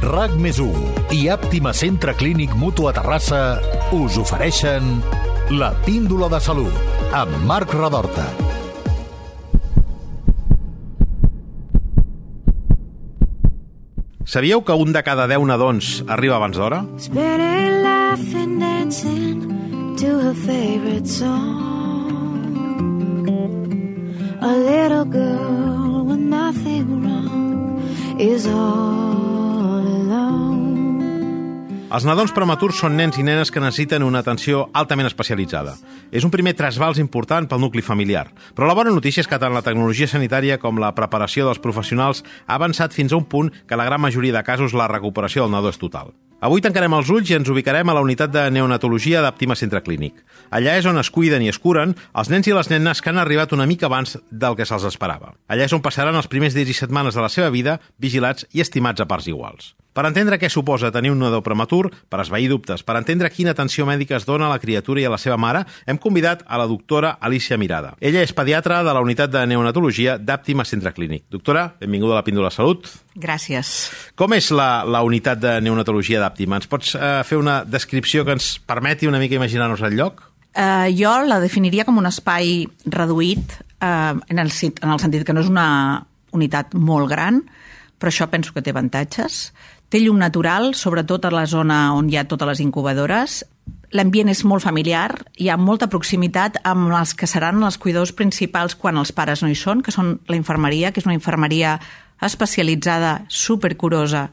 RAC més i Àptima Centre Clínic Mutu a Terrassa us ofereixen la píndola de salut amb Marc Radorta. Sabíeu que un de cada 10 nadons arriba abans d'hora? A little girl with nothing wrong is all. Els nadons prematurs són nens i nenes que necessiten una atenció altament especialitzada. És un primer trasbals important pel nucli familiar. Però la bona notícia és que tant la tecnologia sanitària com la preparació dels professionals ha avançat fins a un punt que la gran majoria de casos la recuperació del nadó és total. Avui tancarem els ulls i ens ubicarem a la unitat de neonatologia d'Àptima Centre Clínic. Allà és on es cuiden i es curen els nens i les nenes que han arribat una mica abans del que se'ls esperava. Allà és on passaran els primers dies i setmanes de la seva vida vigilats i estimats a parts iguals. Per entendre què suposa tenir un nadó prematur, per esvair dubtes, per entendre quina atenció mèdica es dona a la criatura i a la seva mare, hem convidat a la doctora Alicia Mirada. Ella és pediatra de la unitat de neonatologia d'Àptima Centre Clínic. Doctora, benvinguda a la Píndola Salut. Gràcies. Com és la, la unitat de neonatologia d'Àptima? Ens pots eh, fer una descripció que ens permeti una mica imaginar-nos el lloc? Uh, jo la definiria com un espai reduït uh, en, el, en el sentit que no és una unitat molt gran, però això penso que té avantatges. Té llum natural, sobretot a la zona on hi ha totes les incubadores. L'ambient és molt familiar, hi ha molta proximitat amb els que seran els cuidadors principals quan els pares no hi són, que són la infermeria, que és una infermeria especialitzada, supercurosa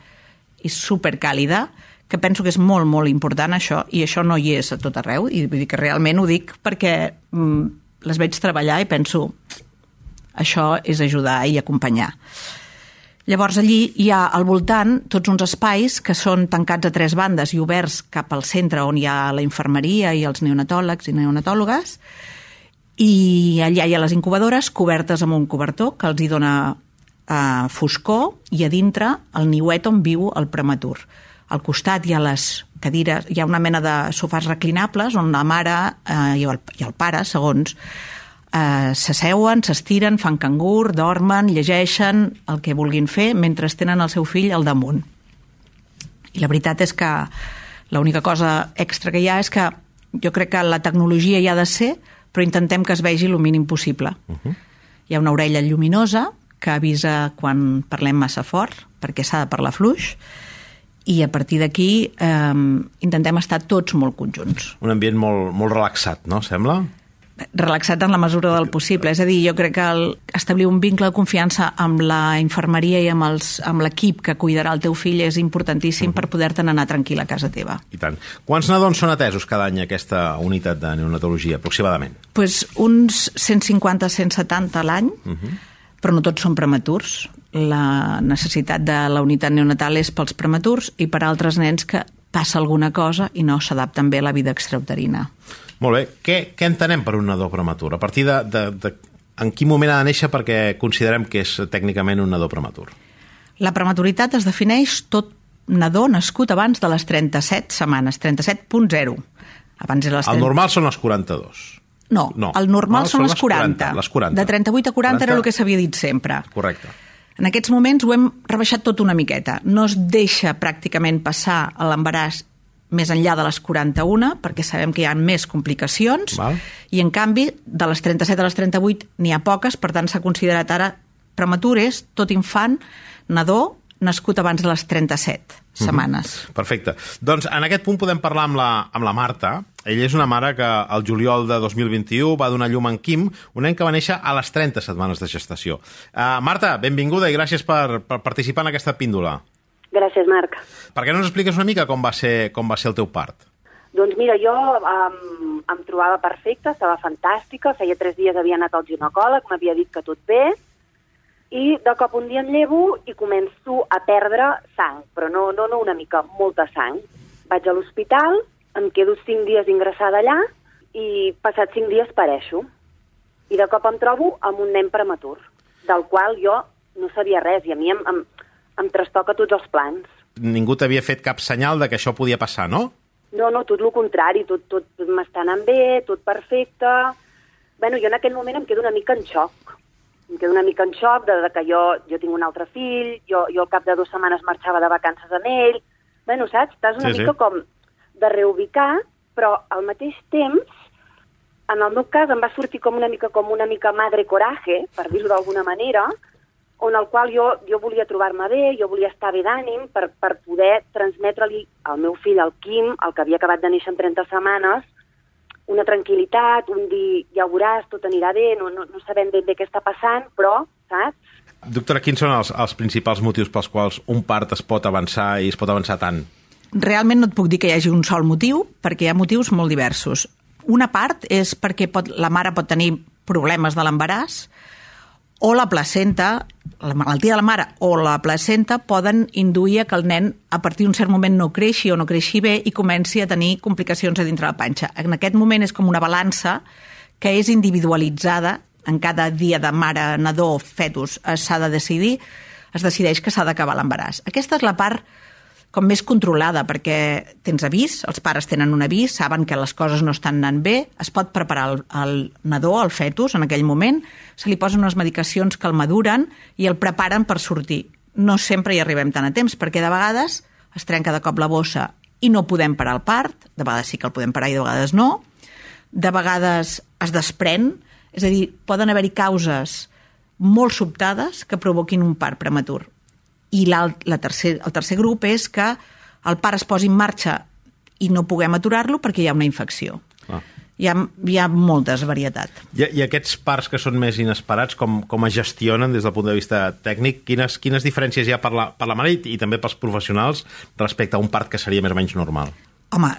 i supercàlida, que penso que és molt, molt important això, i això no hi és a tot arreu, i vull dir que realment ho dic perquè mm, les veig treballar i penso això és ajudar i acompanyar. Llavors allí hi ha al voltant tots uns espais que són tancats a tres bandes i oberts cap al centre on hi ha la infermeria i els neonatòlegs i neonatòlogues i allà hi ha les incubadores cobertes amb un cobertor que els hi dona eh, foscor i a dintre el niuet on viu el prematur. Al costat hi ha les cadires, hi ha una mena de sofàs reclinables on la mare eh, i, el, i el pare, segons, eh, s'asseuen, s'estiren, fan cangur, dormen, llegeixen el que vulguin fer mentre tenen el seu fill al damunt. I la veritat és que l'única cosa extra que hi ha és que jo crec que la tecnologia hi ha de ser, però intentem que es vegi el mínim possible. Uh -huh. Hi ha una orella lluminosa que avisa quan parlem massa fort, perquè s'ha de parlar fluix, i a partir d'aquí eh, intentem estar tots molt conjunts Un ambient molt, molt relaxat, no? Sembla? relaxat en la mesura del possible. És a dir, jo crec que el, establir un vincle de confiança amb la infermeria i amb els- amb l'equip que cuidarà el teu fill és importantíssim uh -huh. per poder-te'n anar tranquil a casa teva. I tant. Quants nadons són atesos cada any aquesta unitat de neonatologia, aproximadament? pues uns 150-170 a l'any, uh -huh. però no tots són prematurs. La necessitat de la unitat neonatal és pels prematurs i per altres nens que passa alguna cosa i no s'adapten bé a la vida extrauterina. Molt bé. Què, què entenem per un nadó prematur? A partir de, de, de... En quin moment ha de néixer perquè considerem que és tècnicament un nadó prematur? La prematuritat es defineix tot nadó nascut abans de les 37 setmanes, 37.0 Abans era les El 30... normal són els 42. No, No, el normal no, són, les 40. les 40. De 38 a 40, 40. era el que s'havia dit sempre. Correcte. En aquests moments ho hem rebaixat tot una miqueta. No es deixa pràcticament passar a l'embaràs més enllà de les 41, perquè sabem que hi ha més complicacions, Val. i en canvi, de les 37 a les 38 n'hi ha poques, per tant s'ha considerat ara prematures, tot infant, nadó, nascut abans de les 37 setmanes. Perfecte. Doncs en aquest punt podem parlar amb la, amb la Marta. Ella és una mare que el juliol de 2021 va donar llum en Quim, un nen que va néixer a les 30 setmanes de gestació. Uh, Marta, benvinguda i gràcies per, per participar en aquesta píndola. Gràcies, Marc. Per què no ens expliques una mica com va ser, com va ser el teu part? Doncs mira, jo um, em trobava perfecta, estava fantàstica, feia tres dies havia anat al ginecòleg, m'havia dit que tot bé, i de cop un dia em llevo i començo a perdre sang, però no, no, no una mica, molta sang. Vaig a l'hospital, em quedo cinc dies ingressada allà i passats cinc dies pareixo. I de cop em trobo amb un nen prematur, del qual jo no sabia res i a mi em, em, em trastoca tots els plans. Ningú t'havia fet cap senyal de que això podia passar, no? No, no, tot el contrari, tot, tot m'està anant bé, tot perfecte... Bueno, jo en aquell moment em quedo una mica en xoc. em quedo una mica en xoc de, de que jo, jo tinc un altre fill, jo, jo al cap de dues setmanes marxava de vacances amb ell... Bueno, saps? Estàs una Sí, sí. mica com de reubicar, però al mateix temps, en el meu cas em va sortir com una mica com una mica madre coraje, per dir-ho d'alguna manera, on el qual jo, jo volia trobar-me bé, jo volia estar bé d'ànim per, per poder transmetre-li al meu fill, al Quim, el que havia acabat de néixer en 30 setmanes, una tranquil·litat, un dir, ja ho veuràs, tot anirà bé, no, no, no sabem ben bé què està passant, però, saps? Doctora, quins són els, els principals motius pels quals un part es pot avançar i es pot avançar tant? Realment no et puc dir que hi hagi un sol motiu, perquè hi ha motius molt diversos. Una part és perquè pot, la mare pot tenir problemes de l'embaràs, o la placenta, la malaltia de la mare o la placenta poden induir a que el nen a partir d'un cert moment no creixi o no creixi bé i comenci a tenir complicacions a dintre la panxa. En aquest moment és com una balança que és individualitzada en cada dia de mare, nadó, fetus, eh, s'ha de decidir, es decideix que s'ha d'acabar l'embaràs. Aquesta és la part com més controlada, perquè tens avís, els pares tenen un avís, saben que les coses no estan anant bé, es pot preparar el, el nadó, el fetus, en aquell moment, se li posen unes medicacions que el maduren i el preparen per sortir. No sempre hi arribem tan a temps, perquè de vegades es trenca de cop la bossa i no podem parar el part, de vegades sí que el podem parar i de vegades no, de vegades es desprèn, és a dir, poden haver-hi causes molt sobtades que provoquin un part prematur. I la, la tercer, el tercer grup és que el pare es posi en marxa i no puguem aturar-lo perquè hi ha una infecció. Ah. Hi ha, hi ha moltes varietat. I, I aquests parts que són més inesperats, com, com es gestionen des del punt de vista tècnic? Quines, quines diferències hi ha per la, per la mare i, i també pels professionals respecte a un part que seria més o menys normal? Home,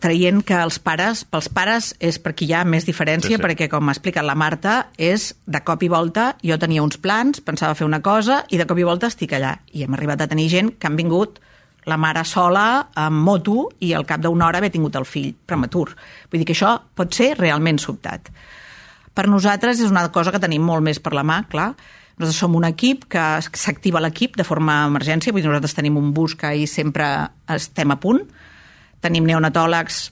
traient que els pares, pels pares és perquè hi ha més diferència, Sí, sí, perquè, com ha explicat la Marta, és de cop i volta, jo tenia uns plans, pensava fer una cosa, i de cop i volta estic allà. I hem arribat a tenir gent que han vingut la mare sola, amb moto, i al cap d'una hora haver tingut el fill prematur. Vull dir que això pot ser realment sobtat. Per nosaltres és una cosa que tenim molt més per la mà, clar. Nosaltres som un equip que s'activa l'equip de forma emergència, vull dir, nosaltres tenim un bus que ahir sempre estem a punt, tenim neonatòlegs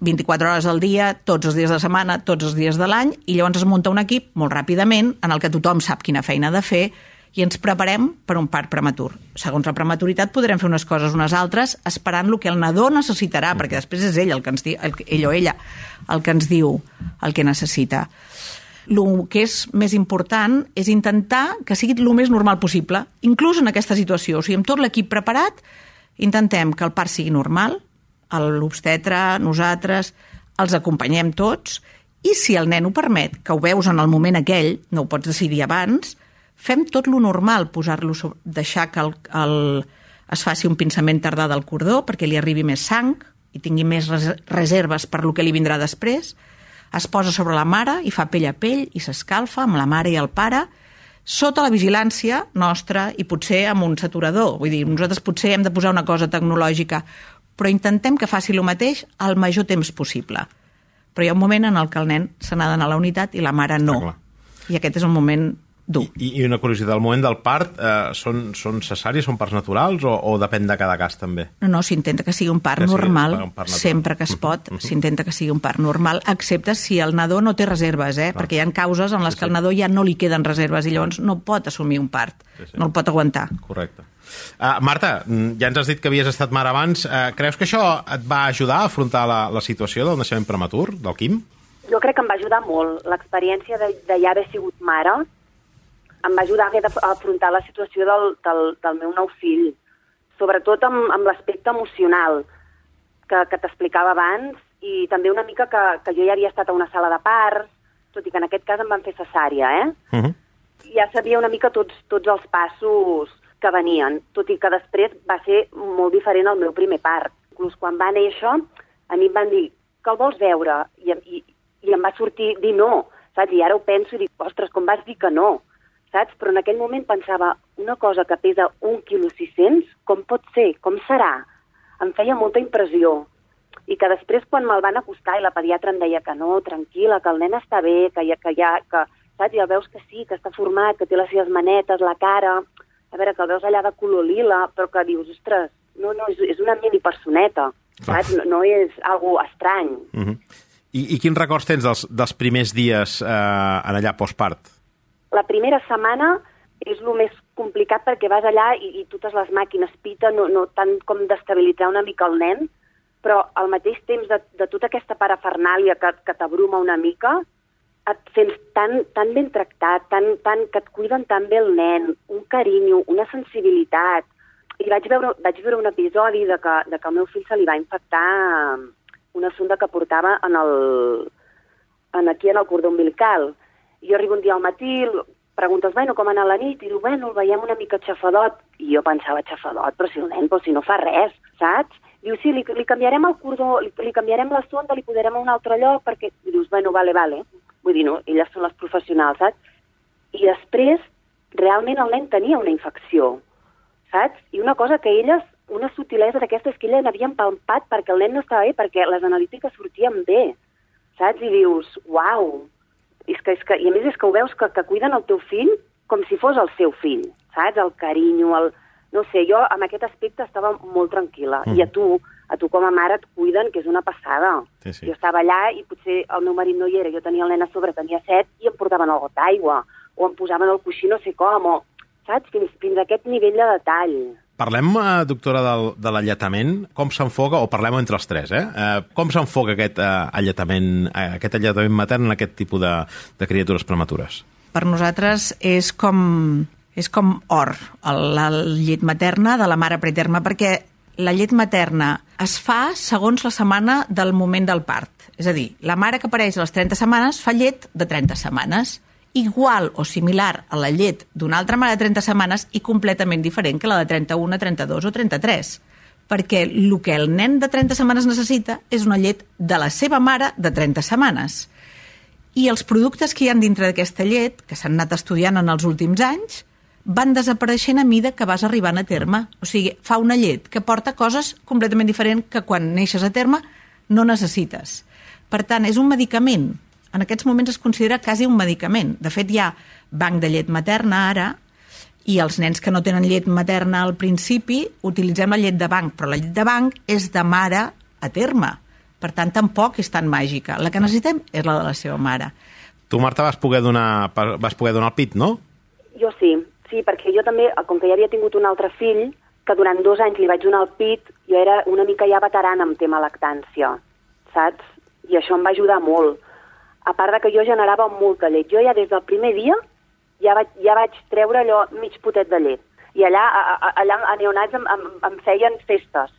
24 hores al dia, tots els dies de la setmana, tots els dies de l'any, i llavors es munta un equip molt ràpidament en el que tothom sap quina feina ha de fer i ens preparem per un part prematur. Segons la prematuritat podrem fer unes coses unes altres esperant el que el nadó necessitarà, perquè després és ell el que ens diu, el, ell o ella el que ens diu el que necessita. El que és més important és intentar que sigui el més normal possible, inclús en aquesta situació. O sigui, amb tot l'equip preparat, intentem que el part sigui normal, l'obstetre, nosaltres, els acompanyem tots, i si el nen ho permet, que ho veus en el moment aquell, no ho pots decidir abans, fem tot lo normal, posar-lo, deixar que el, el, es faci un pinçament tardà del cordó perquè li arribi més sang i tingui més res reserves per lo que li vindrà després, es posa sobre la mare i fa pell a pell i s'escalfa amb la mare i el pare sota la vigilància nostra i potser amb un saturador. Vull dir, nosaltres potser hem de posar una cosa tecnològica, però intentem que faci el mateix al major temps possible. Però hi ha un moment en el que el nen se n'ha d'anar a la unitat i la mare no. Clar. I aquest és un moment dur. I, I una curiositat, el moment del part eh, són, són cesàries, són parts naturals o, o depèn de cada cas també? No, no, s'intenta que sigui un part Que sigui normal, un part natural. sempre que es pot, s'intenta que sigui un part normal, excepte si el nadó no té reserves, eh? perquè hi ha causes en les que al nadó ja no li queden reserves i llavors no pot assumir un part, Sí, sí. no el pot aguantar. Correcte. Uh, Marta, mm, ja ens has dit que havies estat mare abans. Uh, creus que això et va ajudar a afrontar la, la situació del naixement prematur, del Quim? Jo crec que em va ajudar molt. L'experiència de, de ja haver sigut mare em va ajudar a haver d'afrontar la situació del, del, del meu nou fill, sobretot amb, amb l'aspecte emocional que, que t'explicava abans i també una mica que, que jo ja havia estat a una sala de parts, tot i que en aquest cas em van fer cesària, eh? Uh -huh. ja sabia una mica tots, tots els passos que venien, tot i que després va ser molt diferent al meu primer part. Inclús quan va néixer, a mi em van dir que el vols veure, i, i, i em va sortir dir no, saps? I ara ho penso i dic, ostres, com vas dir que no? Saps? Però en aquell moment pensava, una cosa que pesa un quilo 600, com pot ser? Com serà? Em feia molta impressió. I que després, quan me'l van acostar i la pediatra em deia que no, tranquil·la, que el nen està bé, que ja, que ja, que, saps? I el veus que sí, que està format, que té les seves manetes, la cara... A veure, que el veus allà de color lila, però que dius, ostres, no, no, és, és una mini personeta, saps? No, no és algo estrany. Uh -huh. I, I quins records tens dels, dels primers dies eh, en allà postpart? la primera setmana és el més complicat perquè vas allà i, i totes les màquines piten, no, no tant com d'estabilitzar una mica el nen, però al mateix temps de, de tota aquesta parafernàlia que, que t'abruma una mica, et sents tan, tan ben tractat, tan, tan, que et cuiden tan bé el nen, un carinyo, una sensibilitat. I vaig veure, vaig veure un episodi de que, de que al meu fill se li va infectar una sonda que portava en el, en aquí en el cordó umbilical. Jo arribo un dia al matí, preguntes, bueno, com ha anat la nit? I diu, bueno, el veiem una mica xafadot. I jo pensava, xafadot, però si el nen, però si no fa res, saps? Diu, sí, li, li canviarem el cordó, li, li canviarem la sonda, li posarem a un altre lloc, perquè... I dius, bueno, vale, vale. Vull dir, no, elles són les professionals, saps? I després, realment el nen tenia una infecció, saps? I una cosa que elles, una sutilesa d'aquesta és que elles n'havien palpat perquè el nen no estava bé, perquè les analítiques sortien bé, saps? I dius, uau, és que, és que, I a més és que ho veus que, que cuiden el teu fill com si fos el seu fill, saps? El carinyo, el... No sé, jo en aquest aspecte estava molt tranquil·la. Mm. I a tu, a tu com a mare et cuiden, que és una passada. Sí, sí. Jo estava allà i potser el meu marit no hi era, jo tenia el nen a sobre, tenia set, i em portaven el got d'aigua, o em posaven el coixí no sé com, o, saps? Fins, fins a aquest nivell de detall. Parlem, eh, doctora, del, de l'alletament. Com s'enfoca, o parlem entre els tres, eh? eh com s'enfoca aquest eh, alletament, eh, aquest alletament matern en aquest tipus de, de criatures prematures? Per nosaltres és com, és com or, la llet materna de la mare preterma, perquè la llet materna es fa segons la setmana del moment del part. És a dir, la mare que apareix a les 30 setmanes fa llet de 30 setmanes igual o similar a la llet d'una altra mare de 30 setmanes i completament diferent que la de 31, 32 o 33 perquè el que el nen de 30 setmanes necessita és una llet de la seva mare de 30 setmanes. I els productes que hi han dintre d'aquesta llet, que s'han anat estudiant en els últims anys, van desapareixent a mida que vas arribant a terme. O sigui, fa una llet que porta coses completament diferents que quan neixes a terme no necessites. Per tant, és un medicament en aquests moments es considera quasi un medicament. De fet, hi ha banc de llet materna ara, i els nens que no tenen llet materna al principi utilitzem la llet de banc, però la llet de banc és de mare a terme. Per tant, tampoc és tan màgica. La que necessitem és la de la seva mare. Tu, Marta, vas poder donar, vas poder donar el pit, no? Jo sí, sí, perquè jo també, com que ja havia tingut un altre fill, que durant dos anys li vaig donar el pit, jo era una mica ja veterana en tema lactància, saps? I això em va ajudar molt a part de que jo generava molta llet. Jo ja des del primer dia ja vaig, ja vaig treure allò mig potet de llet. I allà, a, a, allà a neonats em, em, em feien festes.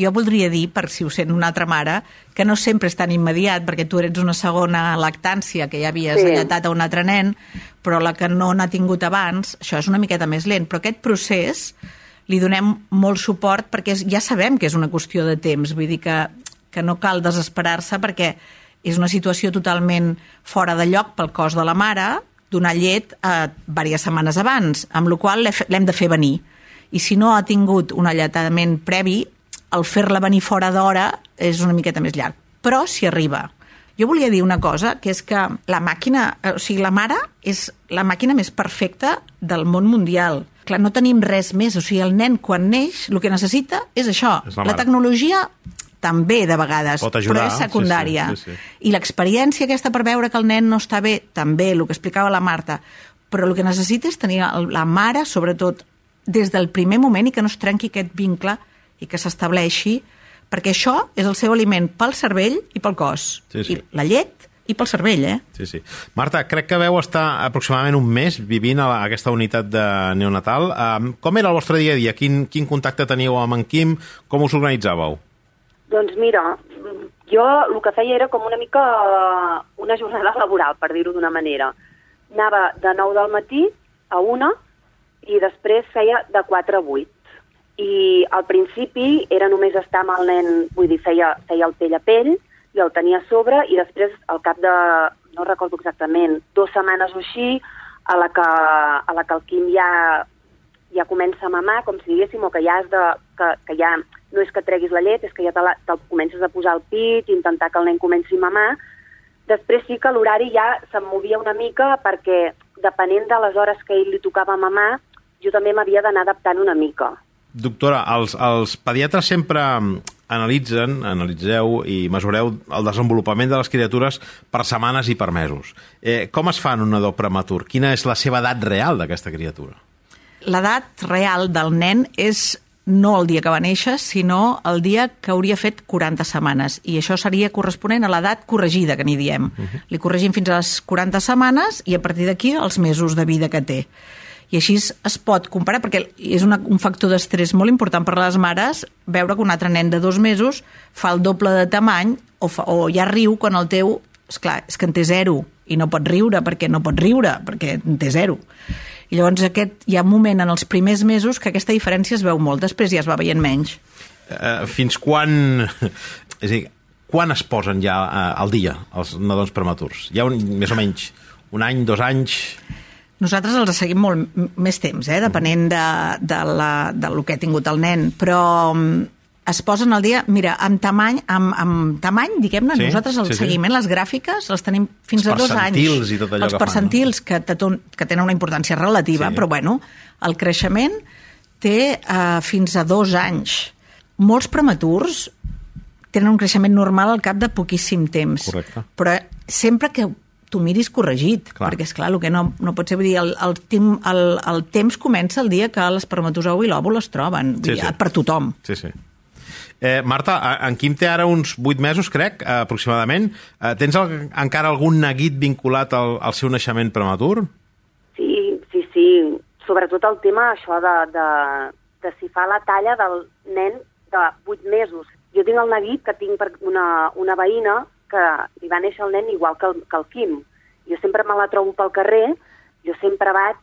Jo voldria dir, per si ho sent una altra mare, que no sempre és tan immediat, perquè tu eres una segona lactància, que ja havies sí. alletat a un altre nen, però la que no n'ha tingut abans, això és una miqueta més lent. Però aquest procés li donem molt suport perquè ja sabem que és una qüestió de temps, vull dir que, que no cal desesperar-se perquè és una situació totalment fora de lloc pel cos de la mare, donar llet eh, diverses setmanes abans, amb la qual l'hem de fer venir. I si no ha tingut un alletament previ, el fer-la venir fora d'hora és una miqueta més llarg. Però si arriba. Jo volia dir una cosa, que és que la màquina, eh, o sigui, la mare és la màquina més perfecta del món mundial. Clar, no tenim res més. O sigui, el nen, quan neix, el que necessita és això. És la la tecnologia també de vegades, Pot ajudar, però és secundària. sí, sí, sí, sí. I l'experiència aquesta per veure que el nen no està bé, també, el que explicava la Marta, però el que necessita és tenir la mare, sobretot, des del primer moment i que no es trenqui aquest vincle i que s'estableixi, perquè això és el seu aliment pel cervell i pel cos. Sí, sí. I la llet i pel cervell, eh? Sí, sí. Marta, crec que veu estar aproximadament un mes vivint a, la, a aquesta unitat de neonatal. Um, com era el vostre dia a dia? Quin, quin contacte teníeu amb en Quim? Com us organitzàveu? Doncs mira, jo el que feia era com una mica eh, una jornada laboral, per dir-ho d'una manera. Anava de 9 del matí a 1 i després feia de 4 a 8. I al principi era només estar amb el nen, vull dir, feia, feia el pell a pell, i el tenia a sobre, i després, al cap de, no recordo exactament, dues setmanes o així, a la que, a la que el Quim ja, ja comença a mamar, com si diguéssim, o que ja has de, que, que ja no és que treguis la llet, és que ja te, la, te comences a posar al pit, intentar que el nen comenci a mamar. Després sí que l'horari ja se'm movia una mica perquè, depenent de les hores que ell li tocava mamar, jo també m'havia d'anar adaptant una mica. Doctora, els, els pediatres sempre analitzen, analitzeu i mesureu el desenvolupament de les criatures per setmanes i per mesos. Eh, com es fa en un nadó prematur? Quina és la seva edat real d'aquesta criatura? L'edat real del nen és no el dia que va néixer, sinó el dia que hauria fet 40 setmanes. I això seria corresponent a l'edat corregida, que n'hi diem. Uh -huh. Li corregim fins a les 40 setmanes i a partir d'aquí els mesos de vida que té. I així es pot comparar, perquè és una, un factor d'estrès molt important per a les mares veure que un altre nen de dos mesos fa el doble de tamany o, fa, o ja riu quan el teu... Esclar, és que en té zero i no pot riure perquè no pot riure, perquè en té zero. I llavors aquest, hi ha un moment en els primers mesos que aquesta diferència es veu molt, després ja es va veient menys. Eh, fins quan... És a dir, quan es posen ja eh, al dia els nadons prematurs? Hi ha un, més o menys un any, dos anys... Nosaltres els seguim molt més temps, eh? depenent de, de, la, de lo que ha tingut el nen, però mm, es posen al dia, mira, amb tamany, amb, amb tamany diguem-ne, Sí, nosaltres el sí, sí. seguiment, les gràfiques, les tenim fins Els a dos anys. percentils i tot allò Els que fan, percentils que, que tenen una importància relativa, Sí. però bueno, el creixement té uh, fins a dos anys. Molts prematurs tenen un creixement normal al cap de poquíssim temps. Correcte. Però sempre que tu miris corregit, Clar. perquè és clar, el que no, no pot ser, vull dir, el, el, tim, el, el temps comença el dia que l'espermatozou i l'òvul es troben, vull Sí, dir, sí. per tothom. Sí, sí. Eh, Marta, en Quim té ara uns 8 mesos, crec, eh, aproximadament. Eh, tens el, encara algun neguit vinculat al, al seu naixement prematur? Sí, sí, sí. Sobretot el tema això de, de, de si fa la talla del nen de 8 mesos. Jo tinc el neguit que tinc per una, una veïna que li va néixer el nen igual que el, que el Quim. Jo sempre me la trobo pel carrer, jo sempre vaig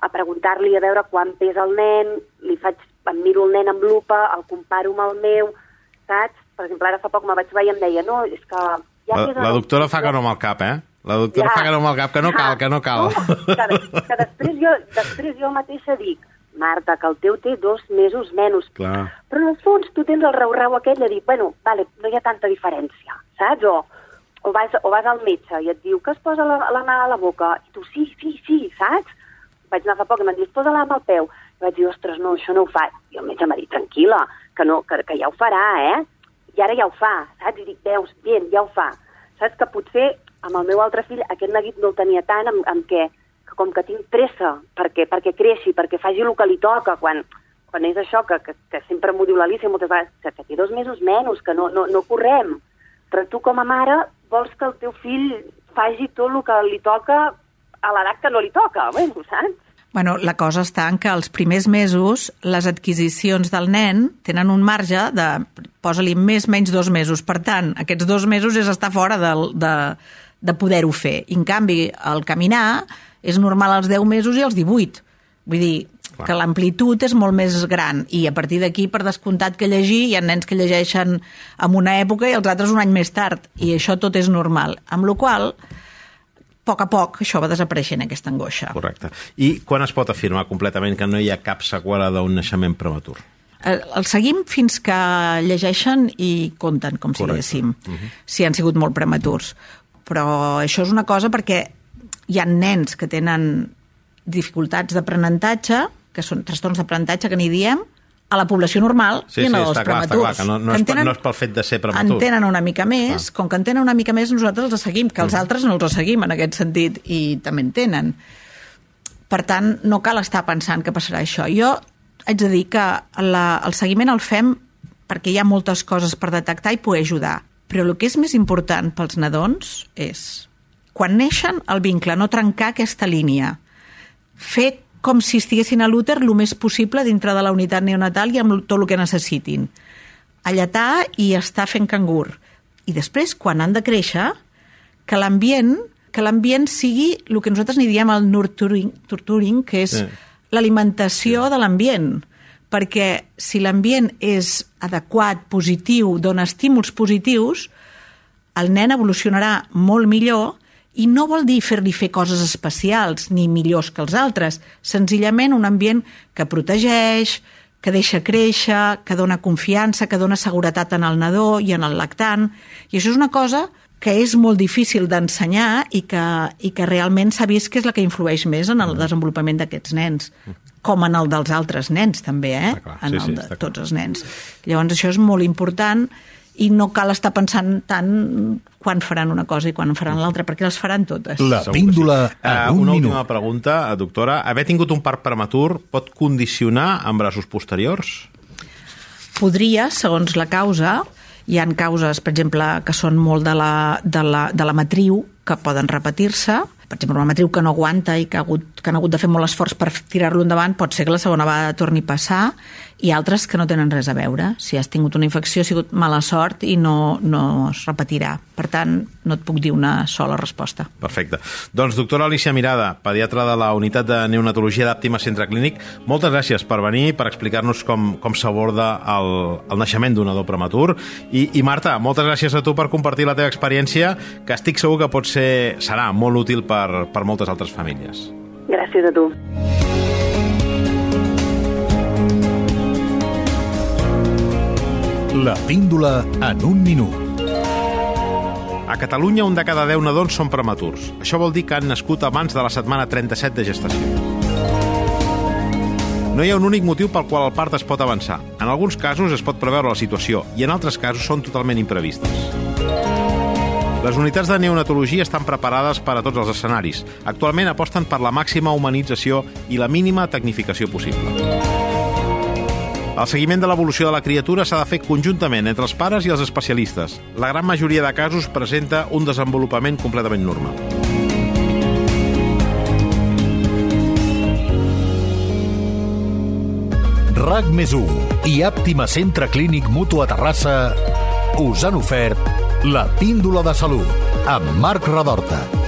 a preguntar-li a veure quan pesa el nen, li faig, em miro el nen amb lupa, el comparo amb el meu, saps? Per exemple, ara fa poc me vaig veure i em deia, no, és que... Ja La, la doctora quilos". fa que no amb el cap, eh? La doctora fa que no amb el cap, que no cal, que no cal. No, que, que després, jo, després jo mateixa dic, Marta, que el teu té dos mesos menys. Clar. Però en el fons tu tens el rau-rau aquell de dir, bueno, vale, no hi ha tanta diferència, saps? O, o, vas, o vas al metge i et diu que es posa la, la mà a la boca, i tu sí, sí, sí, saps? Vaig anar fa poc i m'han dit, posa la mà al peu. I vaig dir, ostres, no, això no ho fa. I el metge m'ha dit, tranquil·la, que, no, que, que ja ho farà, eh? I ara ja ho fa, saps? I dic, veus, bien, ja ho fa. Saps que potser amb el meu altre fill aquest neguit no el tenia tant amb, amb què, que com que tinc pressa perquè, perquè creixi, perquè faci el que li toca, quan, quan és això que, que, que sempre m'ho diu l'Alicia moltes vegades, que, que té dos mesos menys, que no, no, no correm. Però tu com a mare vols que el teu fill faci tot el que li toca a l'edat que no li toca, bueno, saps? Bueno, la cosa està en que els primers mesos les adquisicions del nen tenen un marge de, posa-li més menys dos mesos. Per tant, aquests dos mesos és estar fora del, de, de poder-ho fer. I, en canvi, el caminar és normal als 10 mesos i als 18. Vull dir, Clar. que l'amplitud és molt més gran i a partir d'aquí, per descomptat que llegir, hi ha nens que llegeixen en una època i els altres un any més tard, i això tot és normal. Amb la qual a poc a poc, això va desapareixent, aquesta angoixa. Correcte. I quan es pot afirmar completament que no hi ha cap seqüela d'un naixement prematur? El, el seguim fins que llegeixen i compten, com si Correcte. diguéssim, si han sigut molt prematurs. Però això és una cosa perquè hi ha nens que tenen dificultats d'aprenentatge, que són trastorns d'aprenentatge que n'hi diem, a la població normal Sí, i en sí, els està clar, prematurs. clar, que no- no en és per- no és pel fet de ser prematur. En tenen una mica més, com que en tenen una mica més, nosaltres els seguim, que els altres no els seguim en aquest sentit, i també en tenen. Per tant, no cal estar pensant que passarà això. Jo haig de dir que la, el seguiment el fem perquè hi ha moltes coses per detectar i poder ajudar. Però el que és més important pels nadons és, quan neixen, el vincle, no trencar aquesta línia. Fer com si estiguessin a l'úter el més possible dintre de la unitat neonatal i amb tot el que necessitin. Alletar i estar fent cangur. I després, quan han de créixer, que l'ambient que l'ambient sigui el que nosaltres n'hi diem el nurturing, nurturing que és Sí. l'alimentació de l'ambient perquè si l'ambient és adequat, positiu, dona estímuls positius, el nen evolucionarà molt millor i no vol dir fer-li fer coses especials ni millors que els altres, senzillament un ambient que protegeix, que deixa créixer, que dona confiança, que dona seguretat en el nadó i en el lactant. I això és una cosa que és molt difícil d'ensenyar i, que, i que realment s'ha vist que és la que influeix més en el desenvolupament d'aquests nens. com en el dels altres nens, també, eh? Està clar. en Sí, el sí, de clar. tots els nens. Llavors, això és molt important i no cal estar pensant tant quan faran una cosa i quan faran l'altra, perquè les faran totes. La píndola sí. en Eh, un una minut. última pregunta, doctora. Haver tingut un part prematur pot condicionar embarassos posteriors? Podria, segons la causa, hi han causes, per exemple, que són molt de la, de la, de la matriu, que poden repetir-se. Per exemple, una matriu que no aguanta i que, ha hagut, que han hagut de fer molt esforç per tirar-lo endavant, pot ser que la segona vegada torni a passar, i altres que no tenen res a veure. Si has tingut una infecció, ha sigut mala sort i no, no es repetirà. Per tant, no et puc dir una sola resposta. Perfecte. Doncs, doctora Alicia Mirada, pediatra de la Unitat de Neonatologia d'Àptima Centre Clínic, moltes gràcies per venir, per explicar-nos com, com s'aborda el, el naixement d'un nadó prematur. I, I, Marta, moltes gràcies a tu per compartir la teva experiència, que estic segur que pot ser, serà molt útil per, per moltes altres famílies. Gràcies a tu. La píndola en un minut. A Catalunya, un de cada 10 nadons són prematurs. Això vol dir que han nascut abans de la setmana 37 de gestació. No hi ha un únic motiu pel qual el part es pot avançar. En alguns casos es pot preveure la situació i en altres casos són totalment imprevistes. Les unitats de neonatologia estan preparades per a tots els escenaris. Actualment aposten per la màxima humanització i la mínima tecnificació possible. El seguiment de l'evolució de la criatura s'ha de fer conjuntament entre els pares i els especialistes. La gran majoria de casos presenta un desenvolupament completament normal. RAC més 1 i Àptima Centre Clínic Mutu a Terrassa us han ofert la píndola de salut amb Marc Radorta.